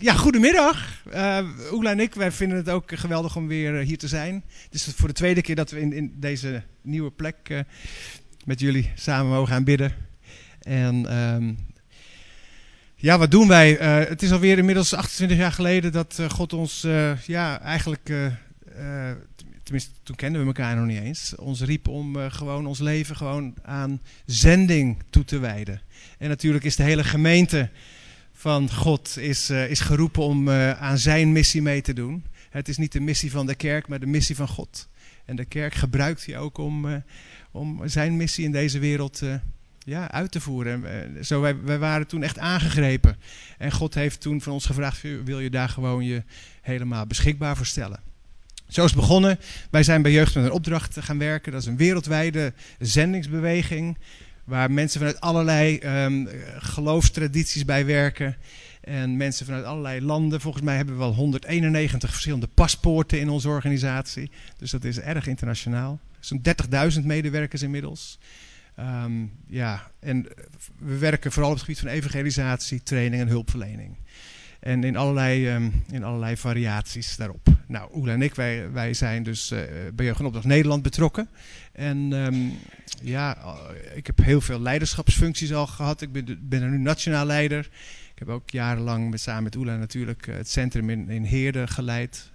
Ja, goedemiddag. Uh, Oela en ik, wij vinden het ook geweldig om weer hier te zijn. Het is voor de tweede keer dat we in, in deze nieuwe plek uh, met jullie samen mogen aanbidden. En um, ja, wat doen wij? Het is alweer inmiddels 28 jaar geleden dat God ons, ja, eigenlijk, tenminste toen kenden we elkaar nog niet eens, ons riep om gewoon ons leven gewoon aan zending toe te wijden. En natuurlijk is de hele gemeente van God is, uh, is geroepen om uh, aan zijn missie mee te doen. Het is niet de missie van de kerk, maar de missie van God. En de kerk gebruikt hij ook om, uh, om zijn missie in deze wereld ja, uit te voeren. zo, wij, wij waren toen echt aangegrepen. En God heeft toen van ons gevraagd, wil je daar gewoon je helemaal beschikbaar voor stellen? Zo is begonnen. Wij zijn bij Jeugd met een opdracht gaan werken. Dat is een wereldwijde zendingsbeweging waar mensen vanuit allerlei um, geloofstradities bij werken. En mensen vanuit allerlei landen. Volgens mij hebben we wel 191 verschillende paspoorten in onze organisatie. Dus dat is erg internationaal. Zo'n 30.000 medewerkers inmiddels. Um, ja, en we werken vooral op het gebied van evangelisatie, training en hulpverlening. En in allerlei, um, in allerlei variaties daarop. Nou, Oela en ik, wij, wij zijn dus uh, bij Jeugd Opdracht Nederland betrokken. En um, ja, ik heb heel veel leiderschapsfuncties al gehad. Ik ben, ben er nu nationaal leider. Ik heb ook jarenlang met, samen met Oela natuurlijk uh, het centrum in, in Heerden geleid.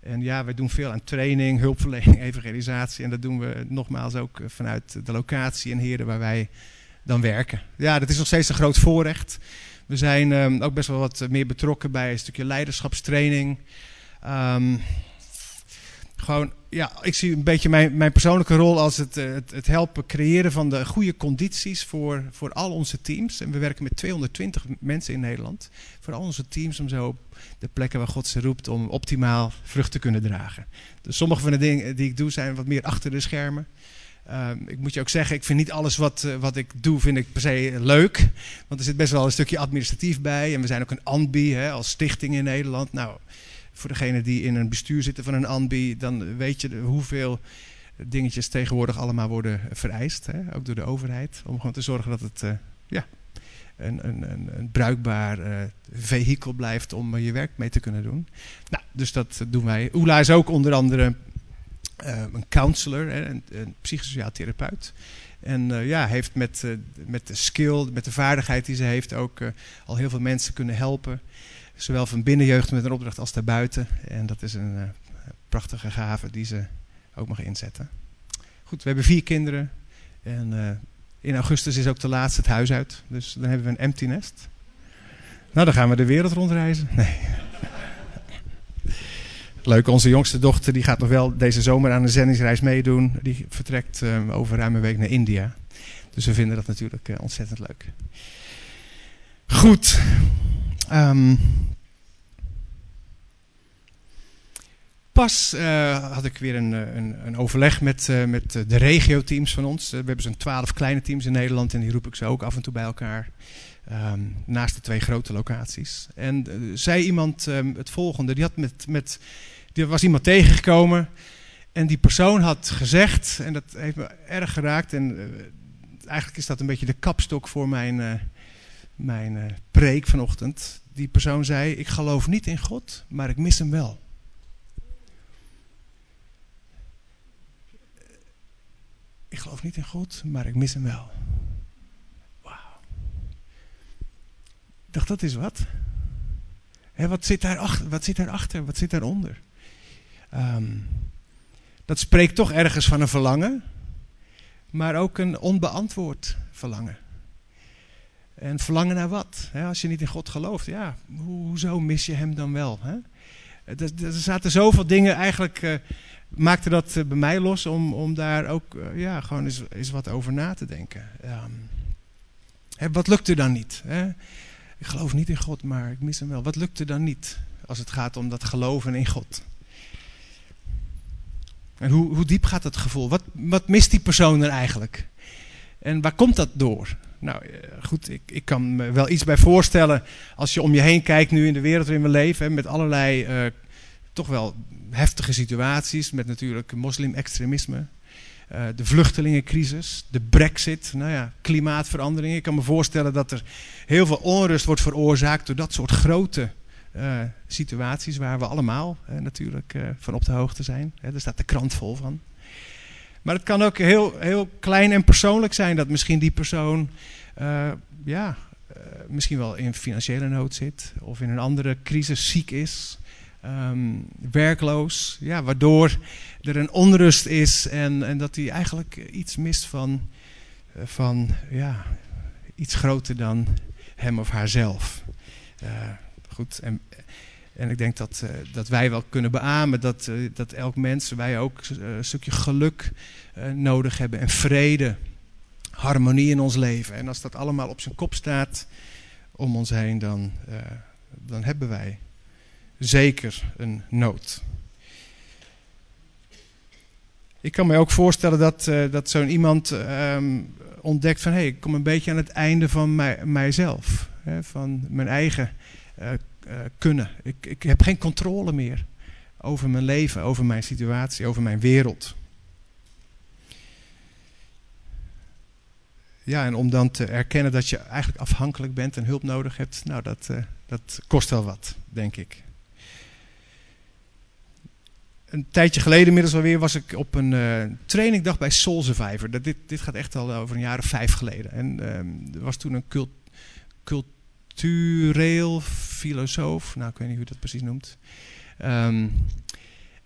En ja, wij doen veel aan training, hulpverlening, evangelisatie. En dat doen we nogmaals ook vanuit de locatie in Heerden waar wij dan werken. Ja, dat is nog steeds een groot voorrecht. We zijn um, ook best wel wat meer betrokken bij een stukje leiderschapstraining. Um, gewoon, ja, ik zie een beetje mijn, mijn persoonlijke rol als het, het, het, helpen creëren van de goede condities voor, voor al onze teams. En we werken met 220 mensen in Nederland. Voor al onze teams om zo op de plekken waar God ze roept om optimaal vrucht te kunnen dragen. Dus sommige van de dingen die ik doe zijn wat meer achter de schermen. Um, ik moet je ook zeggen, ik vind niet alles wat, uh, wat ik doe vind ik per se leuk. Want er zit best wel een stukje administratief bij. En we zijn ook een ANBI hè, als stichting in Nederland. Nou, voor degene die in een bestuur zitten van een ANBI, dan weet je hoeveel dingetjes tegenwoordig allemaal worden vereist. Hè, ook door de overheid. Om gewoon te zorgen dat het uh, ja, een, een, een, bruikbaar uh, vehikel blijft om je werk mee te kunnen doen. Nou, dus dat doen wij. Oela is ook onder andere uh, een counselor, hè, een, een psychosociaal therapeut. En ja, heeft met, met de skill, met de vaardigheid die ze heeft, ook al heel veel mensen kunnen helpen. Zowel van binnenjeugd met een opdracht als daarbuiten. En dat is een prachtige gave die ze ook mag inzetten. Goed, we hebben vier kinderen. En in augustus is ook de laatste het huis uit. Dus dan hebben we een empty nest. Nou, dan gaan we de wereld rondreizen. Nee. Leuk, onze jongste dochter die gaat nog wel deze zomer aan een zendingsreis meedoen. Die vertrekt uh, over ruim een week naar India. Dus we vinden dat natuurlijk ontzettend leuk. Goed. Um, pas uh, had ik weer een, een, een overleg met, met de regio-teams van ons. we hebben zo'n twaalf kleine teams in Nederland en die roep ik ze ook af en toe bij elkaar. Um, naast de twee grote locaties. En zei iemand um, het volgende. Die, had met, met, die was iemand tegengekomen. En die persoon had gezegd, en dat heeft me erg geraakt. En eigenlijk is dat een beetje de kapstok voor mijn, mijn preek vanochtend. Die persoon zei: Ik geloof niet in God, maar ik mis hem wel. Ik geloof niet in God, maar ik mis hem wel. Ik dacht, dat is wat. Wat, zit daarachter, wat zit daarachter? Wat zit daaronder? Um, dat spreekt toch ergens van een verlangen, maar ook een onbeantwoord verlangen. En verlangen naar wat? He, als je niet in God gelooft, ja, ho hoezo mis je hem dan wel? He? Er, er, zaten zoveel dingen, eigenlijk uh, maakte dat uh, bij mij los om, om daar ook uh, ja, gewoon eens, eens, wat over na te denken. Um, he, wat lukt er dan niet? Ik geloof niet in God, maar ik mis hem wel. Wat lukt er dan niet als het gaat om dat geloven in God? En hoe, hoe diep gaat dat gevoel? Wat, wat mist die persoon er eigenlijk? En waar komt dat door? Nou goed, ik, ik kan me wel iets bij voorstellen als je om je heen kijkt nu in de wereld waarin we leven. Met allerlei uh, toch wel heftige situaties. Met natuurlijk moslim-extremisme. Uh, de vluchtelingencrisis, de brexit, nou ja, klimaatverandering. Ik kan me voorstellen dat er heel veel onrust wordt veroorzaakt door dat soort grote eh, situaties waar we allemaal eh, natuurlijk van op de hoogte zijn. Hè, daar staat de krant vol van. Maar het kan ook heel, heel klein en persoonlijk zijn dat misschien die persoon ja, misschien wel in financiële nood zit of in een andere crisis ziek is. Um, werkloos, ja, waardoor er een onrust is en, en dat hij eigenlijk iets mist van, van ja, iets groter dan hem of haarzelf. Uh, goed, en, en ik denk dat, uh, dat wij wel kunnen beamen dat, uh, dat elk mens, wij ook een stukje geluk nodig hebben en vrede, harmonie in ons leven. En als dat allemaal op zijn kop staat om ons heen, dan, dan hebben wij zeker een nood. Ik kan me ook voorstellen dat, dat zo'n iemand um, ontdekt van... hé, hey, ik kom een beetje aan het einde van mij, mijzelf. Hè, van mijn eigen uh, kunnen. Ik, ik heb geen controle meer over mijn leven, over mijn situatie, over mijn wereld. Ja, en om dan te erkennen dat je eigenlijk afhankelijk bent en hulp nodig hebt... nou, dat, dat kost wel wat, denk ik een tijdje geleden inmiddels alweer was ik op een uh, trainingdag bij Soul Survivor. Dat, dit, dit gaat echt al over een jaar of vijf geleden. En um, er was toen een cult, cultureel filosoof, nou ik weet niet hoe je dat precies noemt. Um,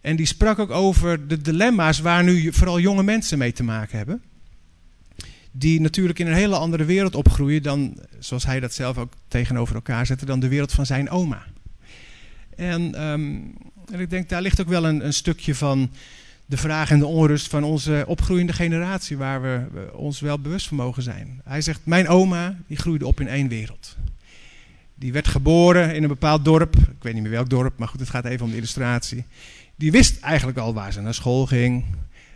en die sprak ook over de dilemma's waar nu vooral jonge mensen mee te maken hebben. Die natuurlijk in een hele andere wereld opgroeien dan, zoals hij dat zelf ook tegenover elkaar zette, dan de wereld van zijn oma. En um, en ik denk, daar ligt ook wel een, een, stukje van de vraag en de onrust van onze opgroeiende generatie, waar we ons wel bewust van mogen zijn. Hij zegt, mijn oma, die groeide op in één wereld. Die werd geboren in een bepaald dorp, ik weet niet meer welk dorp, maar goed, het gaat even om de illustratie. Die wist eigenlijk al waar ze naar school ging,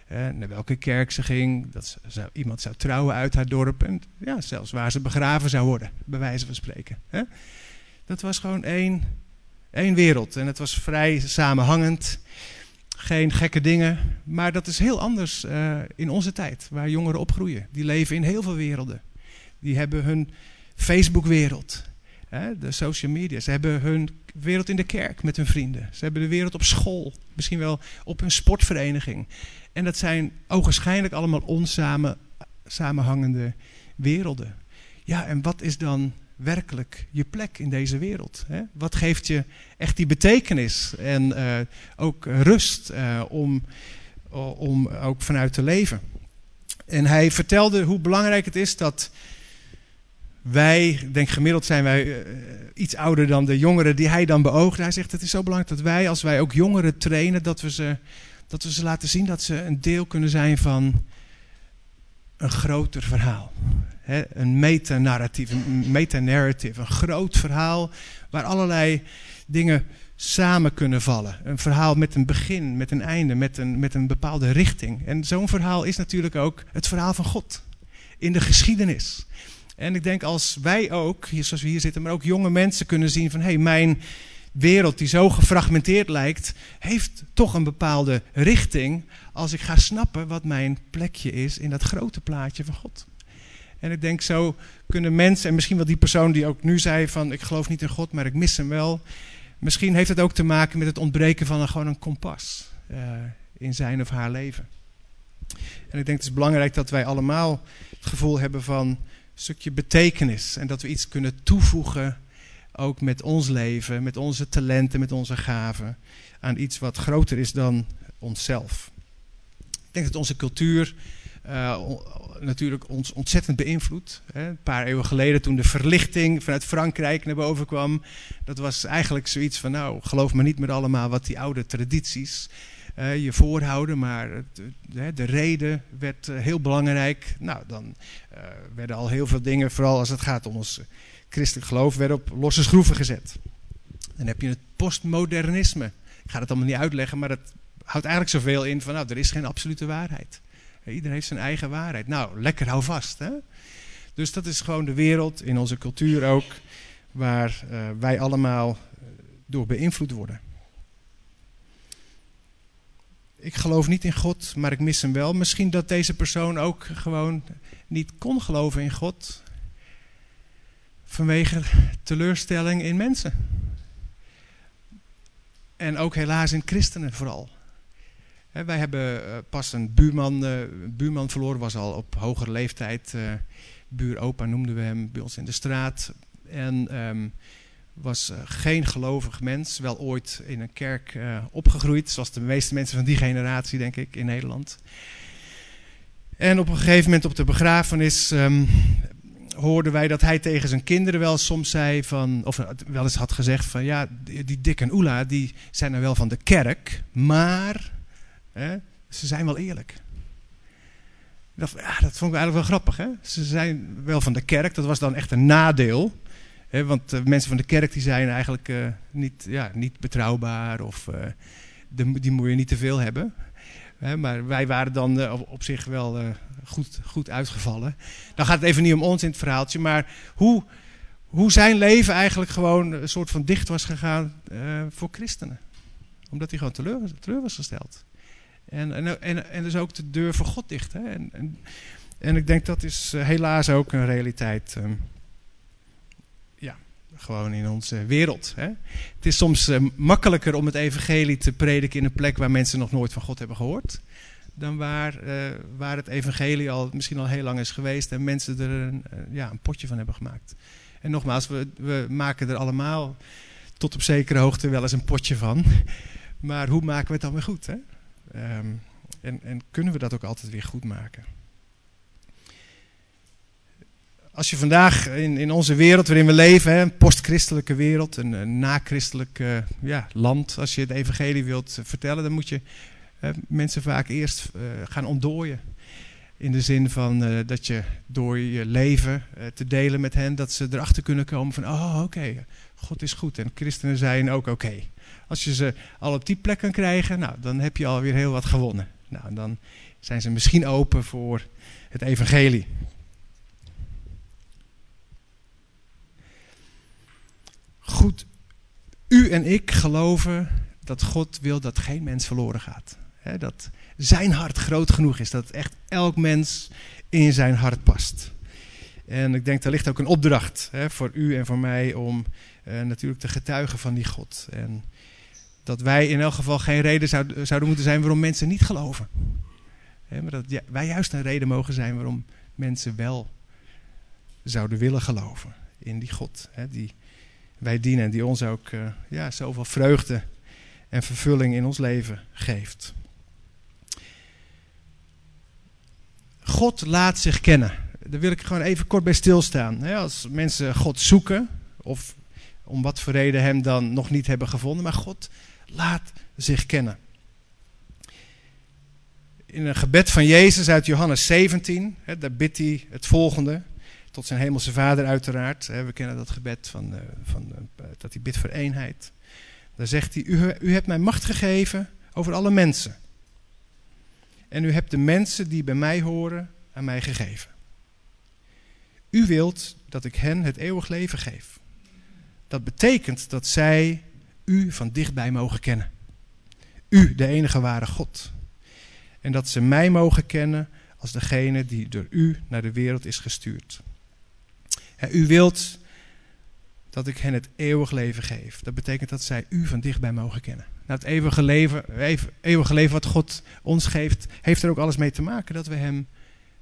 eh, naar welke kerk ze ging, dat ze, iemand zou trouwen uit haar dorp en ja, zelfs waar ze begraven zou worden, bij wijze van spreken. Hè? Dat was gewoon één Eén wereld. En het was vrij samenhangend. Geen gekke dingen. Maar dat is heel anders uh, in onze tijd, waar jongeren opgroeien. Die leven in heel veel werelden. Die hebben hun Facebook-wereld. De social media. Ze hebben hun wereld in de kerk met hun vrienden. Ze hebben de wereld op school. Misschien wel op een sportvereniging. En dat zijn ogenschijnlijk allemaal onsamen samenhangende werelden. Ja, en wat is dan werkelijk je plek in deze wereld? Hè? Wat geeft je echt die betekenis en uh, ook rust uh, om, om ook vanuit te leven? En hij vertelde hoe belangrijk het is dat wij, denk gemiddeld zijn wij uh, iets ouder dan de jongeren die hij dan beoogde. Hij zegt het is zo belangrijk dat wij, als wij ook jongeren trainen, dat we ze, dat we ze laten zien dat ze een deel kunnen zijn van een groter verhaal een metanarratief, een metanarrative, een groot verhaal waar allerlei dingen samen kunnen vallen. Een verhaal met een begin, met een einde, met een, met een bepaalde richting. En zo'n verhaal is natuurlijk ook het verhaal van God in de geschiedenis. En ik denk als wij ook, zoals we hier zitten, maar ook jonge mensen kunnen zien van hé, hey, mijn wereld die zo gefragmenteerd lijkt, heeft toch een bepaalde richting als ik ga snappen wat mijn plekje is in dat grote plaatje van God. En ik denk zo kunnen mensen, en misschien wel die persoon die ook nu zei van ik geloof niet in God, maar ik mis hem wel. Misschien heeft het ook te maken met het ontbreken van gewoon een kompas uh, in zijn of haar leven. En ik denk het is belangrijk dat wij allemaal het gevoel hebben van stukje betekenis. En dat we iets kunnen toevoegen, ook met ons leven, met onze talenten, met onze gaven, aan iets wat groter is dan onszelf. Ik denk dat onze cultuur uh, natuurlijk ons ontzettend beïnvloed. Hè. Een paar eeuwen geleden toen de verlichting vanuit Frankrijk naar boven kwam. Dat was eigenlijk zoiets van, nou geloof maar niet meer allemaal wat die oude tradities je voorhouden. Maar de, de reden werd uh, heel belangrijk. Nou, dan werden al heel veel dingen, vooral als het gaat om ons christelijk geloof, werden op losse schroeven gezet. Dan heb je het postmodernisme. Ik ga het allemaal niet uitleggen, maar dat houdt eigenlijk zoveel in van, nou, er is geen absolute waarheid. Iedereen heeft zijn eigen waarheid. Nou, lekker hou vast. Hè? Dus dat is gewoon de wereld, in onze cultuur ook, waar uh, wij allemaal eh, door beïnvloed worden. Ik geloof niet in God, maar ik mis hem wel. Misschien dat deze persoon ook gewoon niet kon geloven in God vanwege teleurstelling in mensen. en ook helaas in christenen vooral. wij hebben uh, pas een buurman, uh, buurman verloren, was al op hogere leeftijd. Uh, buuropa noemden we hem bij ons in de straat. En um, was geen gelovig mens, wel ooit in een kerk opgegroeid, zoals de meeste mensen van die generatie, denk ik, in Nederland. En op een gegeven moment op de begrafenis um, hoorden wij dat hij tegen zijn kinderen wel soms zei van, of wel eens had gezegd van ja, die Dick en Oela, die zijn nou wel van de kerk, maar hè, ze zijn wel eerlijk. Dat, ja, dat vond ik eigenlijk wel grappig. Hè? Ze zijn wel van de kerk, dat was dan echt een nadeel. Want uh, mensen van de kerk die zijn eigenlijk uh, niet, ja, niet betrouwbaar of uh, de, die moet je niet te veel hebben. Maar wij waren dan op, zich wel goed, goed uitgevallen. Dan gaat het even niet om ons in het verhaaltje, maar hoe, hoe zijn leven eigenlijk gewoon een soort van dicht was gegaan voor christenen. Omdat hij gewoon teleur, teleur was gesteld. En, en, en, dus ook de deur voor God dicht. Hè? En, en, ik denk dat is helaas ook een realiteit. Ja, gewoon in onze wereld. Hè? Het is soms uh, makkelijker om het evangelie te prediken in een plek waar mensen nog nooit van God hebben gehoord. Dan waar, uh, waar het evangelie al, misschien al heel lang is geweest en mensen er een, uh, ja, een potje van hebben gemaakt. En nogmaals, we, we maken er allemaal tot op zekere hoogte wel eens een potje van. Maar hoe maken we het dan weer goed? Hè? Um, en, en kunnen we dat ook altijd weer goed maken? Als je vandaag in, in onze wereld waarin we leven, een postchristelijke wereld, een, een uh, ja, land, als je het evangelie wilt vertellen, dan moet je mensen vaak eerst uh, gaan ontdooien. In de zin van dat je door je leven te delen met hen, dat ze erachter kunnen komen van, oh oké, God is goed en christenen zijn ook oké. Als je ze al op die plek kan krijgen, nou, dan heb je alweer heel wat gewonnen. Nou, dan zijn ze misschien open voor het evangelie. Goed, u en ik geloven dat God wil dat geen mens verloren gaat. Dat zijn hart groot genoeg is, dat echt elk mens in zijn hart past. En ik denk, er ligt ook een opdracht voor u en voor mij om uh, natuurlijk te getuigen van die God. En dat wij in elk geval geen reden zouden, zouden moeten zijn waarom mensen niet geloven. Maar dat wij juist een reden mogen zijn waarom mensen wel zouden willen geloven in die God. Die wij dienen en die ons ook uh, ja, zoveel vreugde en vervulling in ons leven geeft. God laat zich kennen. Daar wil ik gewoon even kort bij stilstaan. Als mensen God zoeken, of om wat voor reden hem dan nog niet hebben gevonden, maar God laat zich kennen. In een gebed van Jezus uit Johannes 17, daar bidt hij het volgende tot zijn hemelse vader uiteraard. We kennen dat gebed van, uh, van uh, dat hij bidt voor eenheid. Daar zegt hij, u, u hebt mij macht gegeven over alle mensen. En u hebt de mensen die bij mij horen aan mij gegeven. U wilt dat ik hen het eeuwig leven geef. Dat betekent dat zij u van dichtbij mogen kennen. U, de enige ware God. En dat ze mij mogen kennen als degene die door u naar de wereld is gestuurd. U wilt dat ik hen het eeuwig leven geef. Dat betekent dat zij u van dichtbij mogen kennen. Nou, het eeuwige leven, eeuwige leven wat God ons geeft, heeft er ook alles mee te maken dat we hem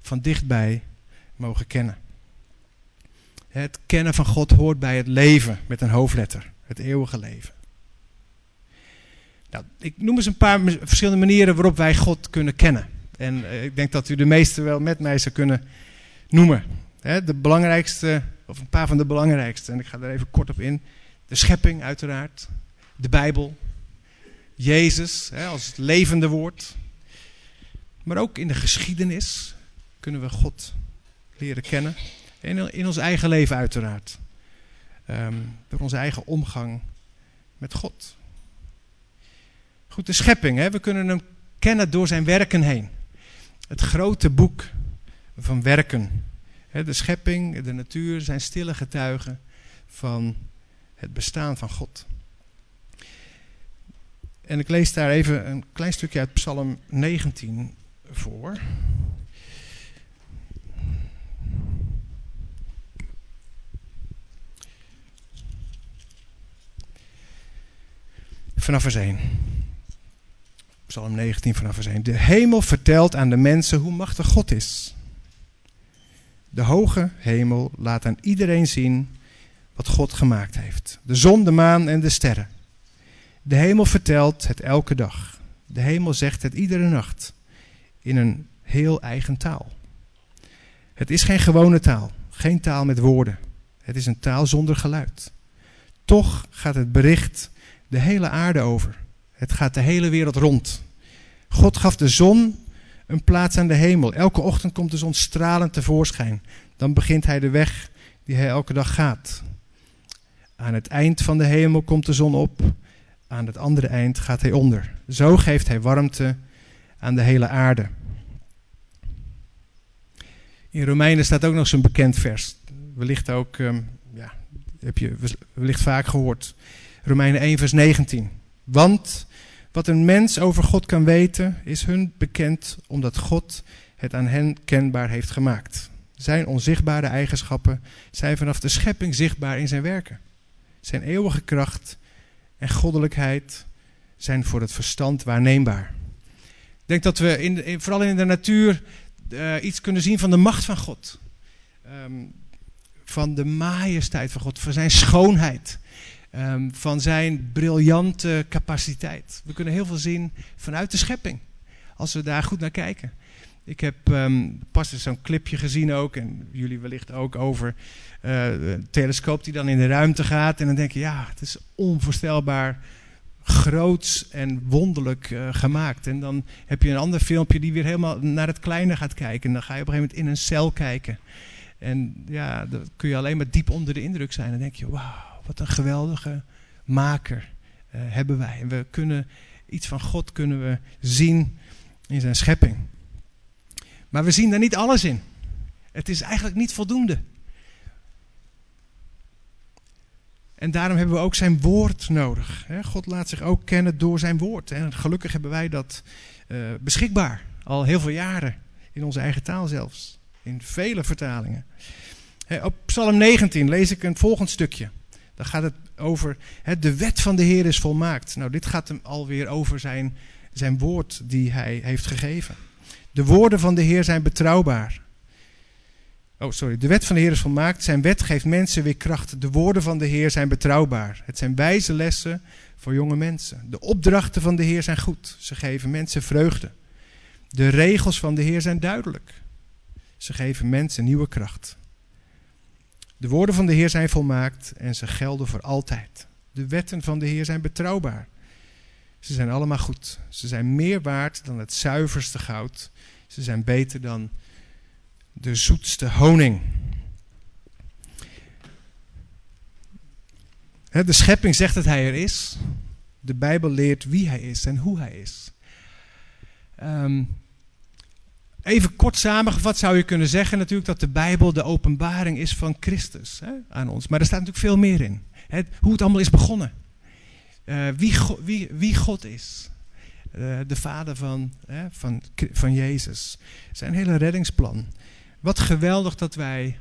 van dichtbij mogen kennen. Het kennen van God hoort bij het leven met een hoofdletter. Het eeuwige leven. Nou, ik noem eens een paar verschillende manieren waarop wij God kunnen kennen. En uh, ik denk dat u de meeste wel met mij zou kunnen noemen. De belangrijkste, of een paar van de belangrijkste, en ik ga daar even kort op in. De schepping uiteraard, de Bijbel, Jezus als het levende woord. Maar ook in de geschiedenis kunnen we God leren kennen. En in ons eigen leven uiteraard. Um, door onze eigen omgang met God. Goed, de schepping. Hè? We kunnen hem kennen door zijn werken heen. Het grote boek van werken. De schepping, de natuur zijn stille getuigen van het bestaan van God. En ik lees daar even een klein stukje uit Psalm 19 voor. vanaf vers 1. Psalm 19 vanaf vers 1. De hemel vertelt aan de mensen hoe machtig God is. De hoge hemel laat aan iedereen zien wat God gemaakt heeft. De zon, de maan en de sterren. De hemel vertelt het elke dag. De hemel zegt het iedere nacht. In een heel eigen taal. Het is geen gewone taal. Geen taal met woorden. Het is een taal zonder geluid. Toch gaat het bericht de hele aarde over. Het gaat de hele wereld rond. God gaf de zon een plaats aan de hemel. Elke ochtend komt de zon stralend tevoorschijn. Dan begint hij de weg die hij elke dag gaat. Aan het eind van de hemel komt de zon op. Aan het andere eind gaat hij onder. Zo geeft hij warmte aan de hele aarde. In Romeinen staat ook nog zo'n bekend vers. Wellicht ook, um, ja, heb je wellicht vaak gehoord. Romeinen 1, vers 19. Want wat een mens over God kan weten, is hun bekend omdat God het aan hen kenbaar heeft gemaakt. Zijn onzichtbare eigenschappen zijn vanaf de schepping zichtbaar in zijn werken. Zijn eeuwige kracht en goddelijkheid zijn voor het verstand waarneembaar. Ik denk dat we in, vooral in de natuur uh, iets kunnen zien van de macht van God. Um, van de majesteit van God, van zijn schoonheid. Um, van zijn briljante capaciteit. We kunnen heel veel zien vanuit de schepping. Als we daar goed naar kijken. Ik heb um, pas zo'n clipje gezien ook. En jullie wellicht ook over een telescoop die dan in de ruimte gaat. En dan denk je, ja, het is onvoorstelbaar groots en wonderlijk uh, gemaakt. En dan heb je een ander filmpje die weer helemaal naar het kleine gaat kijken. En dan ga je op een gegeven moment in een cel kijken. En ja, dan kun je alleen maar diep onder de indruk zijn. Dan denk je, wauw, wat een geweldige maker uh, hebben wij. En we kunnen iets van God kunnen we zien in zijn schepping. Maar we zien daar niet alles in. Het is eigenlijk niet voldoende. En daarom hebben we ook zijn woord nodig. God laat zich ook kennen door zijn woord. En gelukkig hebben wij dat uh, beschikbaar. Al heel veel jaren. In onze eigen taal zelfs. In vele vertalingen. Op Psalm 19 lees ik een volgend stukje. Dan gaat het over de wet van de Heer is volmaakt. Nou, dit gaat hem alweer over zijn, zijn woord die hij heeft gegeven. De woorden van de Heer zijn betrouwbaar. Oh, sorry. De wet van de Heer is volmaakt. Zijn wet geeft mensen weer kracht. De woorden van de Heer zijn betrouwbaar. Het zijn wijze lessen voor jonge mensen. De opdrachten van de Heer zijn goed. Ze geven mensen vreugde. De regels van de Heer zijn duidelijk. Ze geven mensen nieuwe kracht. De woorden van de Heer zijn volmaakt en ze gelden voor altijd. De wetten van de Heer zijn betrouwbaar. Ze zijn allemaal goed. Ze zijn meer waard dan het zuiverste goud. Ze zijn beter dan de zoetste honing. De schepping zegt dat hij er is. De Bijbel leert wie hij is en hoe hij is. Um, even kort samengevat zou je kunnen zeggen natuurlijk dat de Bijbel de openbaring is van Christus hè, aan ons. Maar er staat natuurlijk veel meer in. Hè, hoe het allemaal is begonnen. Uh, wie, wie, wie, God is. Uh, de vader van, hè, van, van Jezus. Zijn hele reddingsplan. Wat geweldig dat wij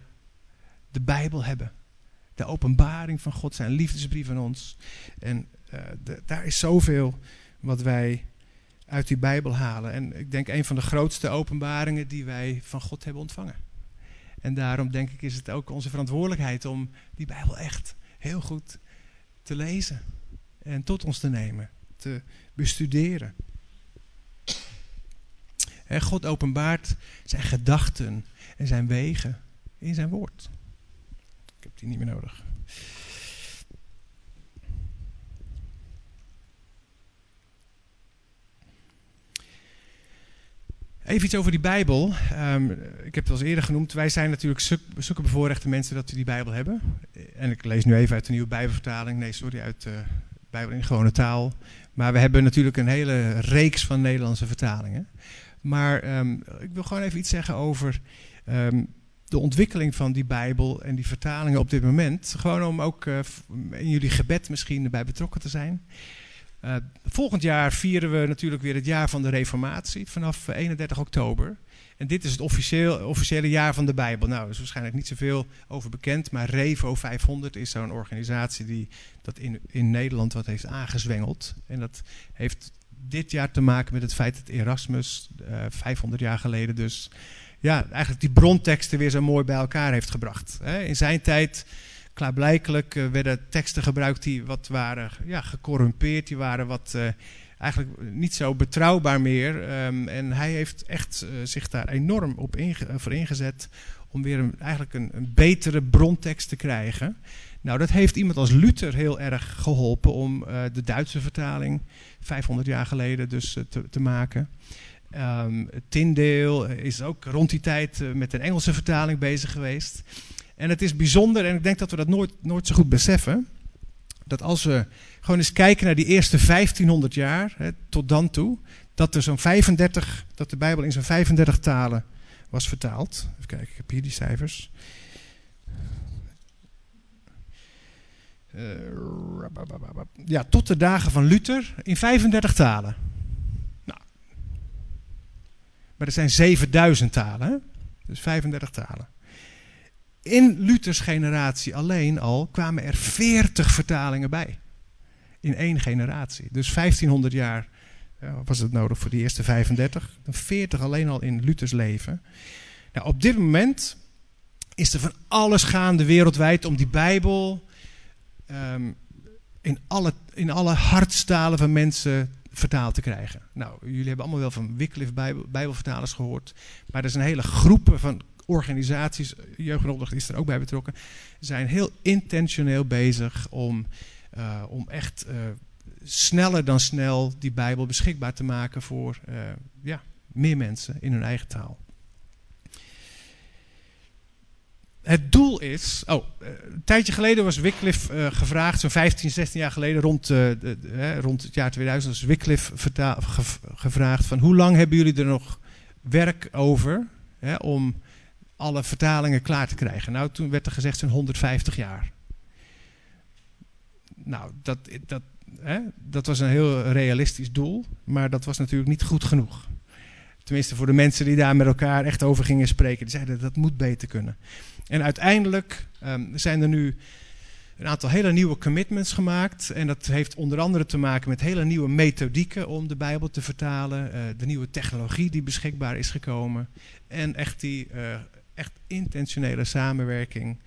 de Bijbel hebben. De openbaring van God, zijn liefdesbrief aan ons. En de, daar is zoveel wat wij uit die Bijbel halen. En ik denk een van de grootste openbaringen die wij van God hebben ontvangen. En daarom denk ik is het ook onze verantwoordelijkheid om die Bijbel echt heel goed te lezen. En tot ons te nemen, te bestuderen. En God openbaart zijn gedachten en zijn wegen in zijn woord. Ik heb die niet meer nodig. Even iets over die Bijbel. Um, ik heb het al eerder genoemd. Wij zijn natuurlijk zulke bevoorrechte mensen dat we die Bijbel hebben. En ik lees nu even uit de nieuwe Bijbelvertaling. Nee, sorry, uit de Bijbel in gewone taal. Maar we hebben natuurlijk een hele reeks van Nederlandse vertalingen. Maar um, ik wil gewoon even iets zeggen over um, de ontwikkeling van die Bijbel en die vertalingen op dit moment. Gewoon om ook uh, in jullie gebed misschien erbij betrokken te zijn. Uh, volgend jaar vieren we natuurlijk weer het jaar van de Reformatie vanaf 31 oktober. En dit is het officieel, officiële jaar van de Bijbel. Nou, er is waarschijnlijk niet zoveel over bekend, maar Revo 500 is zo'n organisatie die dat in, in Nederland wat heeft aangezwengeld. En dat heeft dit jaar te maken met het feit dat Erasmus, uh, 500 jaar geleden dus, ja, eigenlijk die bronteksten weer zo mooi bij elkaar heeft gebracht. In zijn tijd klaarblijkelijk uh, werden teksten gebruikt die wat waren ja, gecorrumpeerd, die waren wat uh, eigenlijk niet zo betrouwbaar meer. Um, en hij heeft echt uh, zich daar enorm op voor ingezet om weer eigenlijk een, een, betere brontekst te krijgen. Nou, dat heeft iemand als Luther heel erg geholpen om de Duitse vertaling 500 jaar geleden dus te, te maken. Um, is ook rond die tijd met een Engelse vertaling bezig geweest. En het is bijzonder, en ik denk dat we dat nooit, nooit zo goed beseffen, dat als we gewoon eens kijken naar die eerste 1500 jaar, hè, tot dan toe, dat er zo'n 35, dat de Bijbel in zo'n 35 talen was vertaald. Even kijken, ik heb hier die cijfers. Uh, ja, tot de dagen van Luther in 35 talen. Nou. Maar er zijn 7000 talen, hè? dus 35 talen. In Luthers generatie alleen al kwamen er 40 vertalingen bij. In één generatie. Dus 1500 jaar ja, was het nodig voor die eerste 35. 40 alleen al in Luthers leven. Nou, op dit moment is er van alles gaande wereldwijd om die Bijbel um, in, alle, in alle hartstalen van mensen vertaald te krijgen. Nou, jullie hebben allemaal wel van Wycliffe Bijbel, Bijbelvertalers gehoord. Maar er een hele groep van organisaties, jeugdopdracht is er ook bij betrokken, zijn heel intentioneel bezig om, uh, om echt uh, sneller dan snel die Bijbel beschikbaar te maken voor ja, meer mensen in hun eigen taal. Het doel is. Oh, een tijdje geleden was Wycliffe gevraagd, zo'n 15, 16 jaar geleden, rond, rond het jaar 2000, was Wycliffe gevraagd: van hoe lang hebben jullie er nog werk over om alle vertalingen klaar te krijgen. Nou, toen werd er gezegd zo'n 150 jaar. Nou, dat, dat, hè, dat was een heel realistisch doel, maar dat was natuurlijk niet goed genoeg. Tenminste, voor de mensen die daar met elkaar echt over gingen spreken, die zeiden dat moet beter kunnen. En uiteindelijk um, zijn er nu een aantal hele nieuwe commitments gemaakt. En dat heeft onder andere te maken met hele nieuwe methodieken om de Bijbel te vertalen. Uh, de nieuwe technologie die beschikbaar is gekomen. En echt die uh, echt intentionele samenwerking.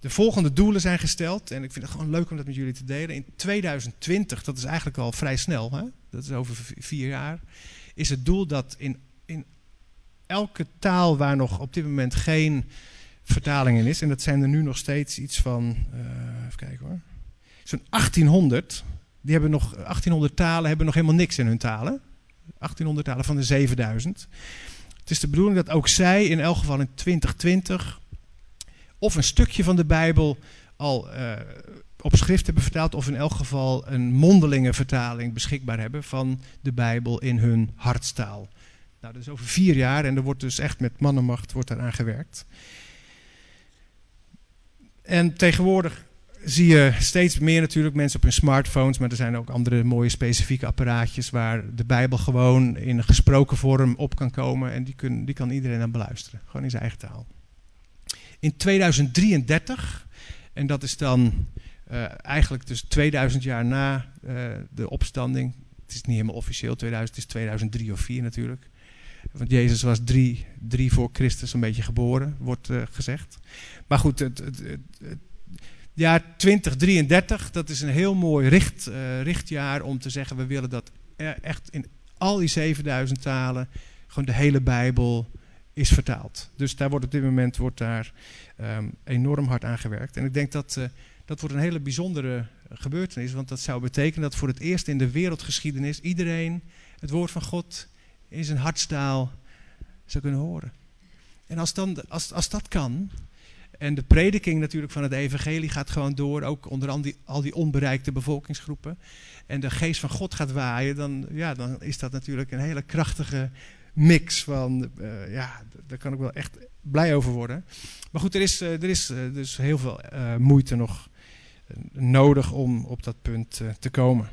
De volgende doelen zijn gesteld en ik vind het gewoon leuk om dat met jullie te delen. In 2020, dat is eigenlijk al vrij snel, hè? dat is over vier jaar, is het doel dat in, in elke taal waar nog op dit moment geen vertaling in is, en dat zijn er nu nog steeds iets van, uh, even kijken hoor, zo'n 1800, die hebben nog, 1800 talen hebben nog helemaal niks in hun talen. 1800 talen van de 7000. Is de bedoeling dat ook zij in elk geval in 2020 of een stukje van de Bijbel al uh, op schrift hebben vertaald, of in elk geval een mondelinge vertaling beschikbaar hebben van de Bijbel in hun hartstaal. Nou, dat is over vier jaar en er wordt dus echt met mannenmacht wordt eraan gewerkt. En tegenwoordig zie je steeds meer natuurlijk mensen op hun smartphones, maar er zijn ook andere mooie specifieke apparaatjes waar de Bijbel gewoon in een gesproken vorm op kan komen en die, kun, die kan iedereen dan beluisteren, gewoon in zijn eigen taal. In 2033, en dat is dan uh, eigenlijk dus 2000 jaar na uh, de opstanding, het is niet helemaal officieel 2000, het is 2003 of 4 natuurlijk. Want Jezus was drie, drie voor Christus een beetje geboren, wordt uh, gezegd. Maar goed, het, het, jaar 2033, dat is een heel mooi richt, uh, richtjaar om te zeggen, we willen dat echt in al die 7000 talen, gewoon de hele Bijbel is vertaald. Dus daar wordt op dit moment wordt daar, um, enorm hard aan gewerkt. En ik denk dat uh, dat wordt een hele bijzondere gebeurtenis, want dat zou betekenen dat voor het eerst in de wereldgeschiedenis iedereen het woord van God in zijn hartstaal zou kunnen horen. En als, dan, als, als dat kan, en de prediking natuurlijk van het evangelie gaat gewoon door, ook onder al die, al die onbereikte bevolkingsgroepen. En de geest van God gaat waaien, dan, ja, dan is dat natuurlijk een hele krachtige mix van, uh, ja, daar kan ik wel echt blij over worden. Maar goed, er is, uh, er is uh, dus heel veel moeite nog nodig om op dat punt te komen.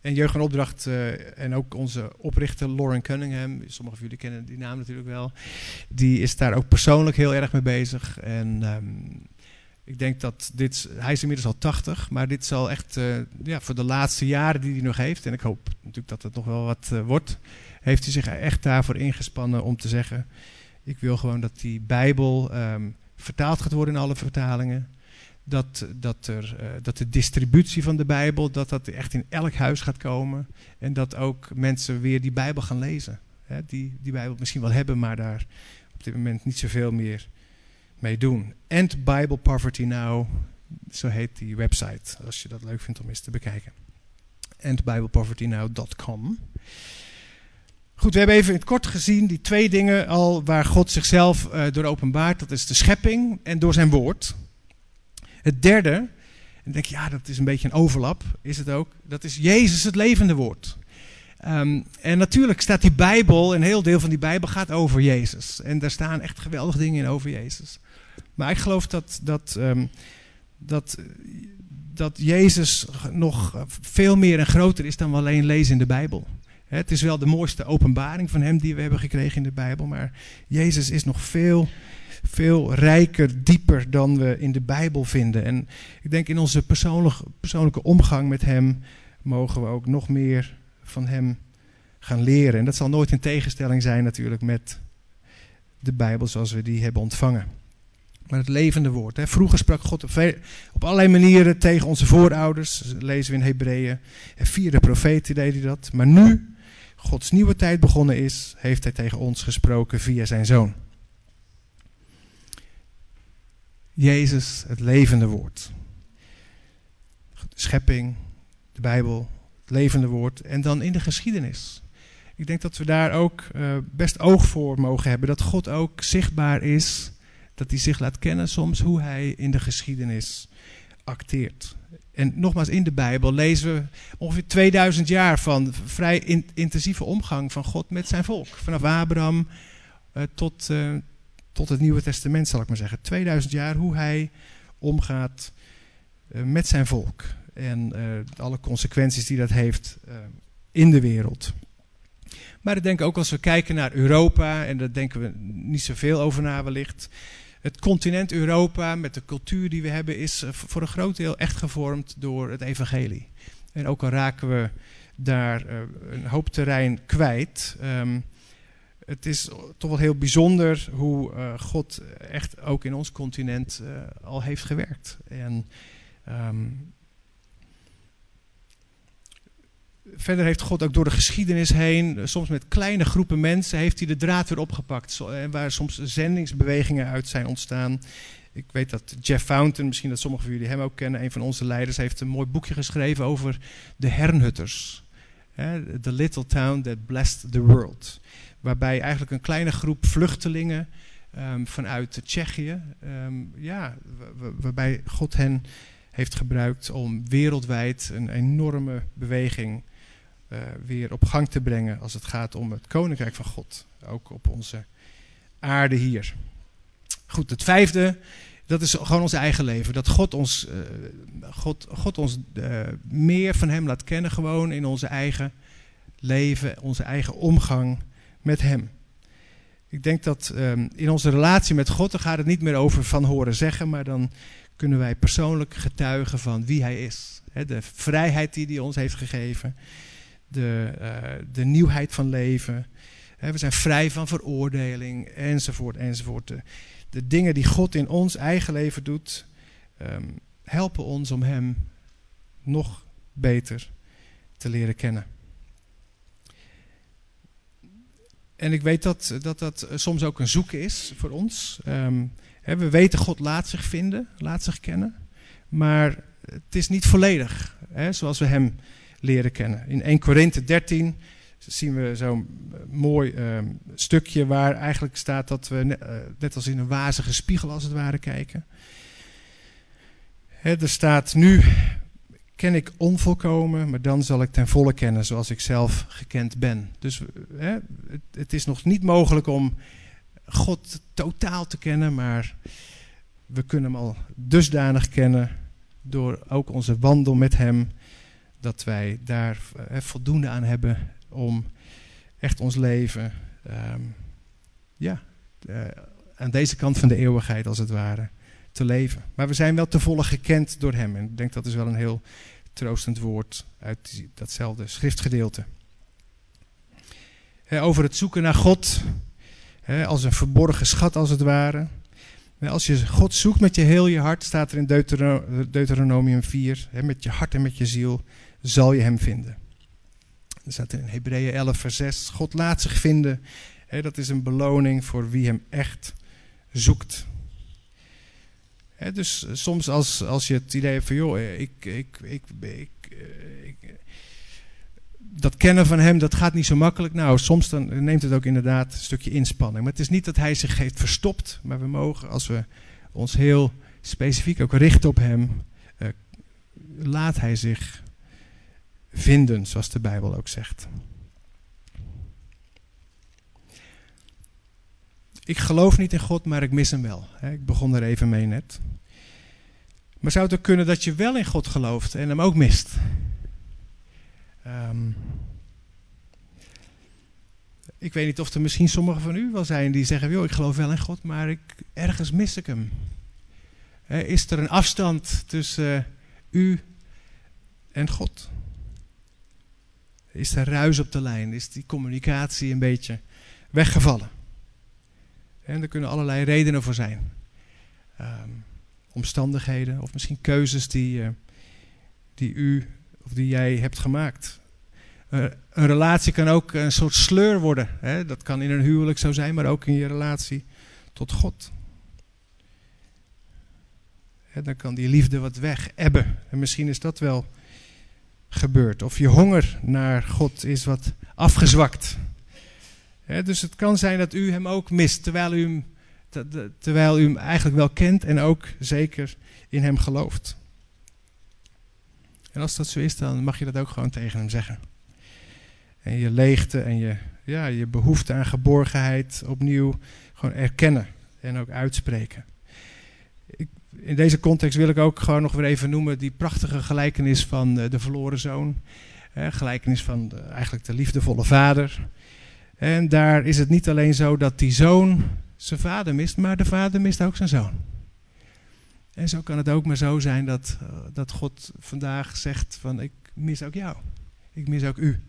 En Jeugd en Opdracht uh, en ook onze oprichter Lauren Cunningham, sommigen van jullie kennen die naam natuurlijk wel, die is daar ook persoonlijk heel erg mee bezig. En um, ik denk dat dit, hij is inmiddels al 80, maar dit zal echt uh, ja, voor de laatste jaren die hij nog heeft, en ik hoop natuurlijk dat het nog wel wat uh, wordt, heeft hij zich echt daarvoor ingespannen om te zeggen, ik wil gewoon dat die Bijbel um, vertaald gaat worden in alle vertalingen dat, dat, er, uh, dat de distributie van de Bijbel, dat dat echt in elk huis gaat komen. En dat ook mensen weer die Bijbel gaan lezen. Hè, die die Bijbel misschien wel hebben, maar daar op dit moment niet zoveel meer mee doen. End Bible Poverty Now, zo heet die website, als je dat leuk vindt om eens te bekijken. endbiblepovertynow.com Goed, we hebben even in het kort gezien die twee dingen al waar God zichzelf uh, door openbaart. Dat is de schepping en door zijn woord. Het derde, en denk je, ja, dat is een beetje een overlap, is het ook. Dat is Jezus, het levende woord. Um, en natuurlijk staat die Bijbel, een heel deel van die Bijbel gaat over Jezus. En daar staan echt geweldige dingen in over Jezus. Maar ik geloof dat, dat, um, dat, dat Jezus nog veel meer en groter is dan alleen lezen in de Bijbel. Het is wel de mooiste openbaring van hem die we hebben gekregen in de Bijbel, maar Jezus is nog veel veel rijker, dieper dan we in de Bijbel vinden. En ik denk in onze persoonlijke, omgang met Hem mogen we ook nog meer van Hem gaan leren. En dat zal nooit in tegenstelling zijn natuurlijk met de Bijbel zoals we die hebben ontvangen. Maar het levende woord. Hè. Vroeger sprak God op, allerlei manieren tegen onze voorouders. Dat lezen we in Hebreeën. En via profeten deed hij dat. Maar nu Gods nieuwe tijd begonnen is, heeft hij tegen ons gesproken via zijn zoon. Jezus, het levende woord. De schepping, de Bijbel, het levende woord. En dan in de geschiedenis. Ik denk dat we daar ook uh, best oog voor mogen hebben. Dat God ook zichtbaar is. Dat hij zich laat kennen soms hoe hij in de geschiedenis acteert. En nogmaals, in de Bijbel lezen we ongeveer 2000 jaar van vrij in, intensieve omgang van God met zijn volk. Vanaf Abraham uh, tot, uh, tot het Nieuwe Testament, zal ik maar zeggen. 2000 jaar hoe hij omgaat uh, met zijn volk. En uh, alle consequenties die dat heeft uh, in de wereld. Maar ik denk ook als we kijken naar Europa, en daar denken we niet zoveel over na wellicht. Het continent Europa met de cultuur die we hebben is voor een groot deel echt gevormd door het evangelie. En ook al raken we daar een hoop terrein kwijt... Um, het is toch wel heel bijzonder hoe uh, God echt ook in ons continent uh, al heeft gewerkt. En um, verder heeft God ook door de geschiedenis heen, soms met kleine groepen mensen, heeft hij de draad weer opgepakt. Waar soms zendingsbewegingen uit zijn ontstaan. Ik weet dat Jeff Fountain, misschien dat sommigen van jullie hem ook kennen, een van onze leiders, heeft een mooi boekje geschreven over de hernhutters. The Little Town That Blessed the World waarbij eigenlijk een kleine groep vluchtelingen um, vanuit Tsjechië, um, ja, waarbij God hen heeft gebruikt om wereldwijd een enorme beweging uh, weer op gang te brengen als het gaat om het koninkrijk van God, ook op onze aarde hier. Goed, het vijfde, dat is gewoon ons eigen leven. Dat God ons, uh, God, God ons uh, meer van Hem laat kennen, gewoon in onze eigen leven, onze eigen omgang met Hem. Ik denk dat um, in onze relatie met God, dan gaat het niet meer over van horen zeggen, maar dan kunnen wij persoonlijk getuigen van wie Hij is. De vrijheid die Hij ons heeft gegeven, de, uh, de nieuwheid van leven. We zijn vrij van veroordeling, enzovoort, enzovoort. De, dingen die God in ons eigen leven doet, um, helpen ons om Hem nog beter te leren kennen. En ik weet dat dat, dat soms ook een zoeken is voor ons. Um, hè, we weten God laat zich vinden, laat zich kennen. Maar het is niet volledig hè, zoals we hem leren kennen. In 1 Korinthe 13 zien we zo'n mooi um, stukje waar eigenlijk staat dat we net, uh, net als in een wazige spiegel als het ware kijken. Er staat nu ken ik onvolkomen, maar dan zal ik ten volle kennen zoals ik zelf gekend ben. Dus hè, het, is nog niet mogelijk om God totaal te kennen, maar we kunnen hem al dusdanig kennen door ook onze wandel met hem, dat wij daar eh, voldoende aan hebben om echt ons leven ehm, ja, uh, aan deze kant van de eeuwigheid als het ware te leven. Maar we zijn wel te volle gekend door Hem. En ik denk dat is wel een heel troostend woord uit datzelfde schriftgedeelte. over het zoeken naar God, als een verborgen schat als het ware. Als je God zoekt met je heel je hart, staat er in Deuteronomium 4, met je hart en met je ziel, zal je Hem vinden. Er staat in Hebreeën 11, vers 6, God laat zich vinden. dat is een beloning voor wie Hem echt zoekt dus eh, soms als, als je het idee hebt van, joh, eh, ik, ik, ik, ik, eh, dat kennen van hem, dat gaat niet zo makkelijk. Nou, soms dan neemt het ook inderdaad een stukje inspanning. Maar het is niet dat hij zich heeft verstopt, maar we mogen, als we ons heel specifiek ook richten op hem, laat hij zich vinden, zoals de Bijbel ook zegt. Ik geloof niet in God, maar ik mis hem wel. Ik begon er even mee net. Maar zou het ook kunnen dat je wel in God gelooft en hem ook mist? Um, ik weet niet of er misschien sommigen van u wel zijn die zeggen: joh, ik geloof wel in God, maar ik, ergens mis ik hem. Is er een afstand tussen u en God? Is er ruis op de lijn? Is die communicatie een beetje weggevallen? En er kunnen allerlei redenen voor zijn. Ehm, omstandigheden of misschien keuzes die, uh, die u of die jij hebt gemaakt. Uh, een relatie kan ook een soort sleur worden. Hè? Dat kan in een huwelijk zo zijn, maar ook in je relatie tot God. Dan kan die liefde wat weg ebben. En misschien is dat wel gebeurd. Of je honger naar God is wat afgezwakt dus het kan zijn dat u hem ook mist, terwijl u, hem, terwijl u hem eigenlijk wel kent en ook zeker in hem gelooft. En als dat zo is, dan mag je dat ook gewoon tegen hem zeggen. En je leegte en je, ja, je behoefte aan geborgenheid opnieuw gewoon erkennen en ook uitspreken. Ik, in deze context wil ik ook gewoon nog weer even noemen die prachtige gelijkenis van de, de verloren zoon. gelijkenis van eigenlijk de liefdevolle vader. En daar is het niet alleen zo dat die zoon zijn vader mist, maar de vader mist ook zijn zoon. En zo kan het ook maar zo zijn dat, eh, dat God vandaag zegt van ik mis ook jou. Ik mis ook u.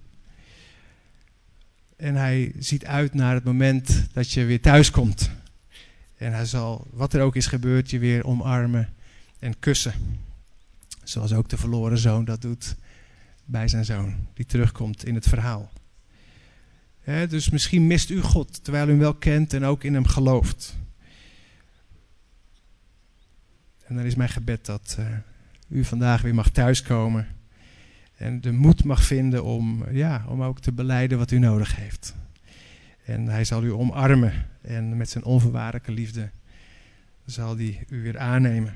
En hij ziet uit naar het moment dat je weer thuis komt. En hij zal, wat er ook is gebeurd, je weer omarmen en kussen. Zoals ook de verloren zoon dat doet bij zijn zoon, die terugkomt in het verhaal dus misschien mist u God, terwijl u hem wel kent en ook in hem gelooft. En dan is mijn gebed dat uh, u vandaag weer mag thuiskomen. En de moed mag vinden om, ja, om ook te beleiden wat u nodig heeft. En hij zal u omarmen. En met zijn onvoorwaardelijke liefde zal hij u weer aannemen.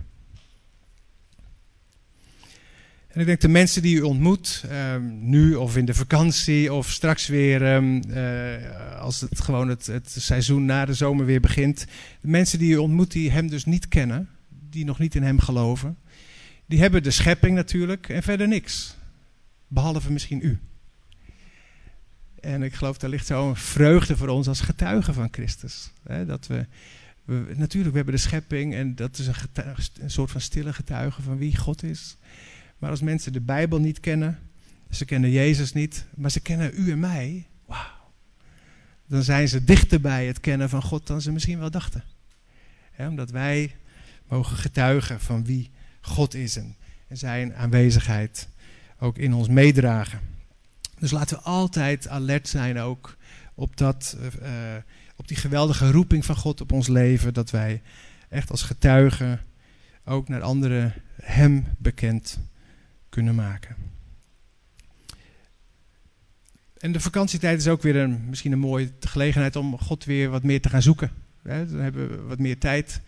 En ik denk de mensen die u ontmoet, um, nu of in de vakantie of straks weer um, uh, als het gewoon het, het, seizoen na de zomer weer begint. De mensen die u ontmoet die hem dus niet kennen, die nog niet in hem geloven, die hebben de schepping natuurlijk en verder niks. Behalve misschien u. En ik geloof, daar ligt zo'n vreugde voor ons als getuigen van Christus. Hè, dat we, we, natuurlijk, we hebben de schepping en dat is een, getuige, een soort van stille getuige van wie God is. Maar als mensen de Bijbel niet kennen, ze kennen Jezus niet, maar ze kennen u en mij, wauw. Dan zijn ze dichter bij het kennen van God dan ze misschien wel dachten. omdat wij mogen getuigen van wie God is en, zijn aanwezigheid ook in ons meedragen. Dus laten we altijd alert zijn ook op, dat, uh, op die geweldige roeping van God op ons leven. Dat wij echt als getuigen ook naar anderen Hem bekend kunnen maken. En de vakantietijd is ook weer een, misschien een mooie gelegenheid om God weer wat meer te gaan zoeken. Dan hebben we wat meer tijd.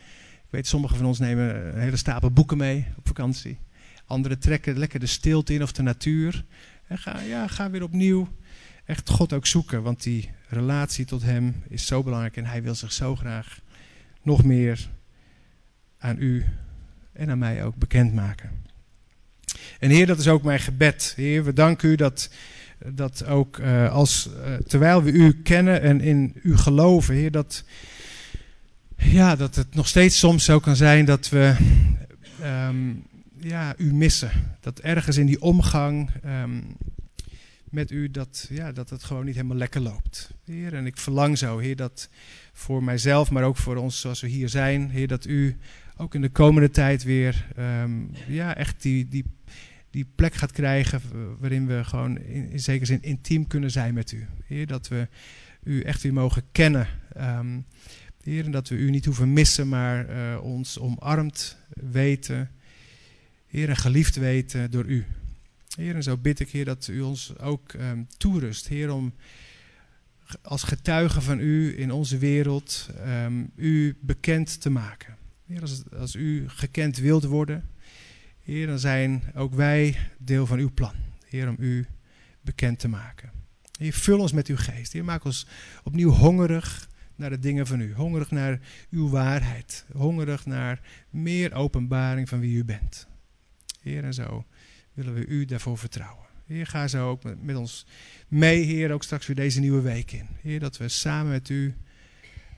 Ik weet, sommigen van ons nemen een hele stapel boeken mee op vakantie. Anderen trekken lekker de stilte in of de natuur. En ga, ja, ga weer opnieuw echt God ook zoeken. Want die relatie tot Hem is zo belangrijk. En Hij wil zich zo graag nog meer aan u en aan mij ook bekendmaken. En Heer, dat is ook mijn gebed. Heer, we danken u dat, dat ook uh, als, uh, terwijl we u kennen en in u geloven, Heer, dat, ja, dat het nog steeds soms zo kan zijn dat we um, ja, u missen. Dat ergens in die omgang um, met u, dat, ja, dat het gewoon niet helemaal lekker loopt. Heer, en ik verlang zo, Heer, dat voor mijzelf, maar ook voor ons zoals we hier zijn, Heer, dat u ook in de komende tijd weer um, ja, echt die, die, die plek gaat krijgen waarin we gewoon in, zekere zin intiem kunnen zijn met u. Heer, dat we u echt weer mogen kennen. Um, Heer, en dat we u niet hoeven missen, maar uh, ons omarmd weten. Heer, en geliefd weten door u. Heer, en zo bid ik, Heer, dat u ons ook um, toerust. Heer, om als getuige van u in onze wereld um, u bekend te maken. Heer, als, als u gekend wilt worden, Heer, dan zijn ook wij deel van uw plan. Heer, om u bekend te maken. Heer, vul ons met uw geest. Heer, maak ons opnieuw hongerig naar de dingen van u. Hongerig naar uw waarheid. Hongerig naar meer openbaring van wie u bent. Heer, en zo willen we u daarvoor vertrouwen. Heer, ga zo ook met, ons mee, Heer, ook straks weer deze nieuwe week in. Heer, dat we samen met u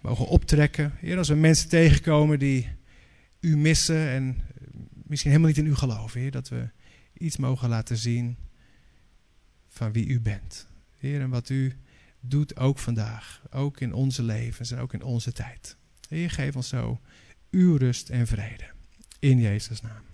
mogen optrekken. Heer, als we mensen tegenkomen die u missen en misschien helemaal niet in u geloven, Heer, dat we iets mogen laten zien van wie u bent. Heer, en wat u doet ook vandaag, ook in onze levens en ook in onze tijd. Heer, geef ons zo uw rust en vrede. In Jezus' naam.